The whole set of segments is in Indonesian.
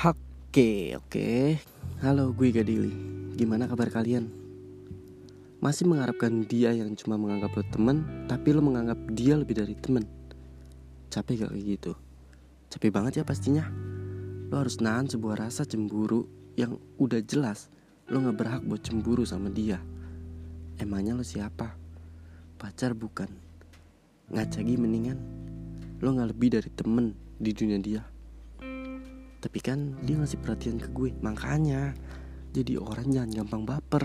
Oke, oke. Halo, gue Gadili. Gimana kabar kalian? Masih mengharapkan dia yang cuma menganggap lo temen, tapi lo menganggap dia lebih dari temen. Capek gak kayak gitu? Capek banget ya pastinya. Lo harus nahan sebuah rasa cemburu yang udah jelas lo gak berhak buat cemburu sama dia. Emangnya lo siapa? Pacar bukan. Ngacagi mendingan. Lo gak lebih dari temen di dunia dia. Tapi kan dia ngasih perhatian ke gue Makanya. Jadi orang jangan gampang baper.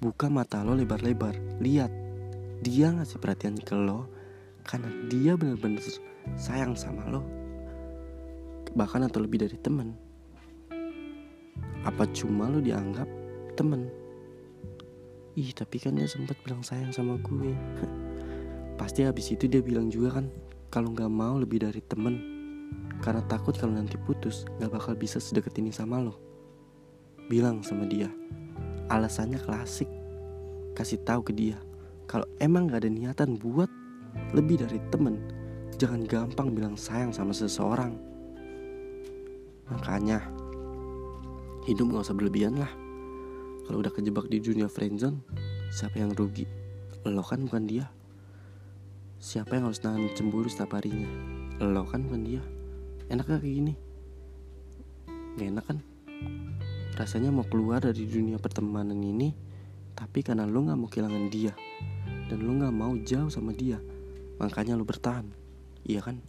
Buka mata lo lebar-lebar Lihat. Dia ngasih perhatian ke lo Karena dia bener-bener sayang sama lo. Bahkan atau lebih dari temen. Apa cuma lo dianggap temen? Ih tapi kan dia sempat bilang sayang sama gue. Pasti habis itu dia bilang juga kan Kalau nggak mau lebih dari temen karena takut kalau nanti putus gak bakal bisa sedekat ini sama lo. Bilang sama dia. Alasannya klasik. Kasih tahu ke dia. Kalau emang gak ada niatan buat lebih dari temen, jangan gampang bilang sayang sama seseorang. Makanya, hidup gak usah berlebihan lah. Kalau udah kejebak di dunia friendzone, siapa yang rugi? Lo kan bukan dia. Siapa yang harus nahan cemburu setiap harinya? Lo kan bukan dia enak gak kayak gini. Gak enak kan? Rasanya mau keluar dari dunia pertemanan ini tapi karena lo gak mau kehilangan dia dan lo gak mau jauh sama dia makanya lo bertahan. Iya kan?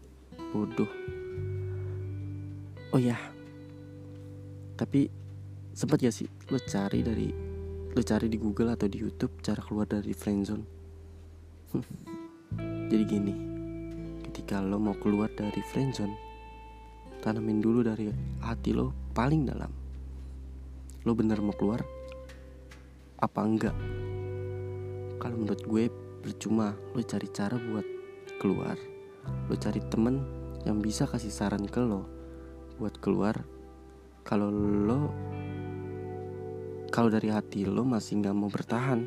Bodoh. Oh ya tapi sempat ya sih lo cari dari lo cari di Google atau di YouTube cara keluar dari friendzone jadi gini. Ketika lo mau keluar dari friendzone tanamin dulu dari hati lo paling dalam. Lo bener mau keluar apa enggak? Kalau menurut gue percuma lo cari cara buat keluar. Lo cari temen yang bisa kasih saran ke lo buat keluar. Kalau lo kalau dari hati lo masih nggak mau bertahan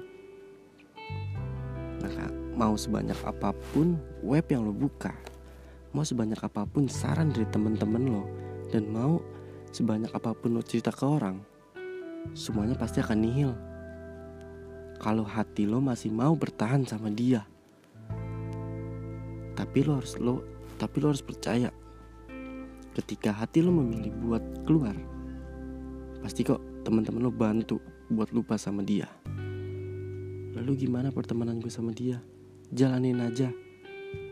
maka mau sebanyak apa pun web yang lo buka mau sebanyak apa pun saran dari temen-temen lo dan mau sebanyak apa pun lo cerita ke orang, semuanya pasti akan nihil. Kalau hati lo masih mau bertahan sama dia, tapi lo harus lo, tapi lo harus percaya, ketika hati lo memilih buat keluar, pasti kok teman-teman lo bantu buat lupa sama dia. Lalu gimana pertemanan gue sama dia? Jalanin aja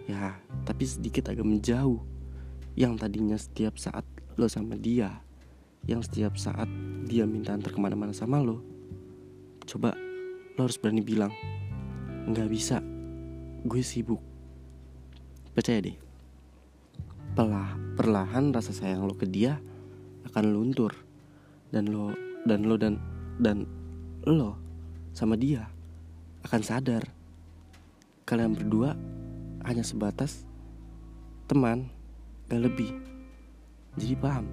ya tapi sedikit agak menjauh. Yang tadinya setiap saat lo sama dia yang setiap saat dia minta antar ke mana-mana sama lo coba lo harus berani bilang nggak bisa gue sibuk. Percaya deh Pelah, perlahan rasa sayang lo ke dia akan luntur. Dan lo dan lo dan dan lo sama dia akan sadar. Kalian berdua hanya sebatas teman, gak lebih. Jadi paham.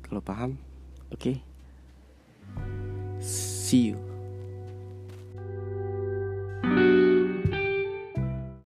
Kalau paham, oke. Okay. See you.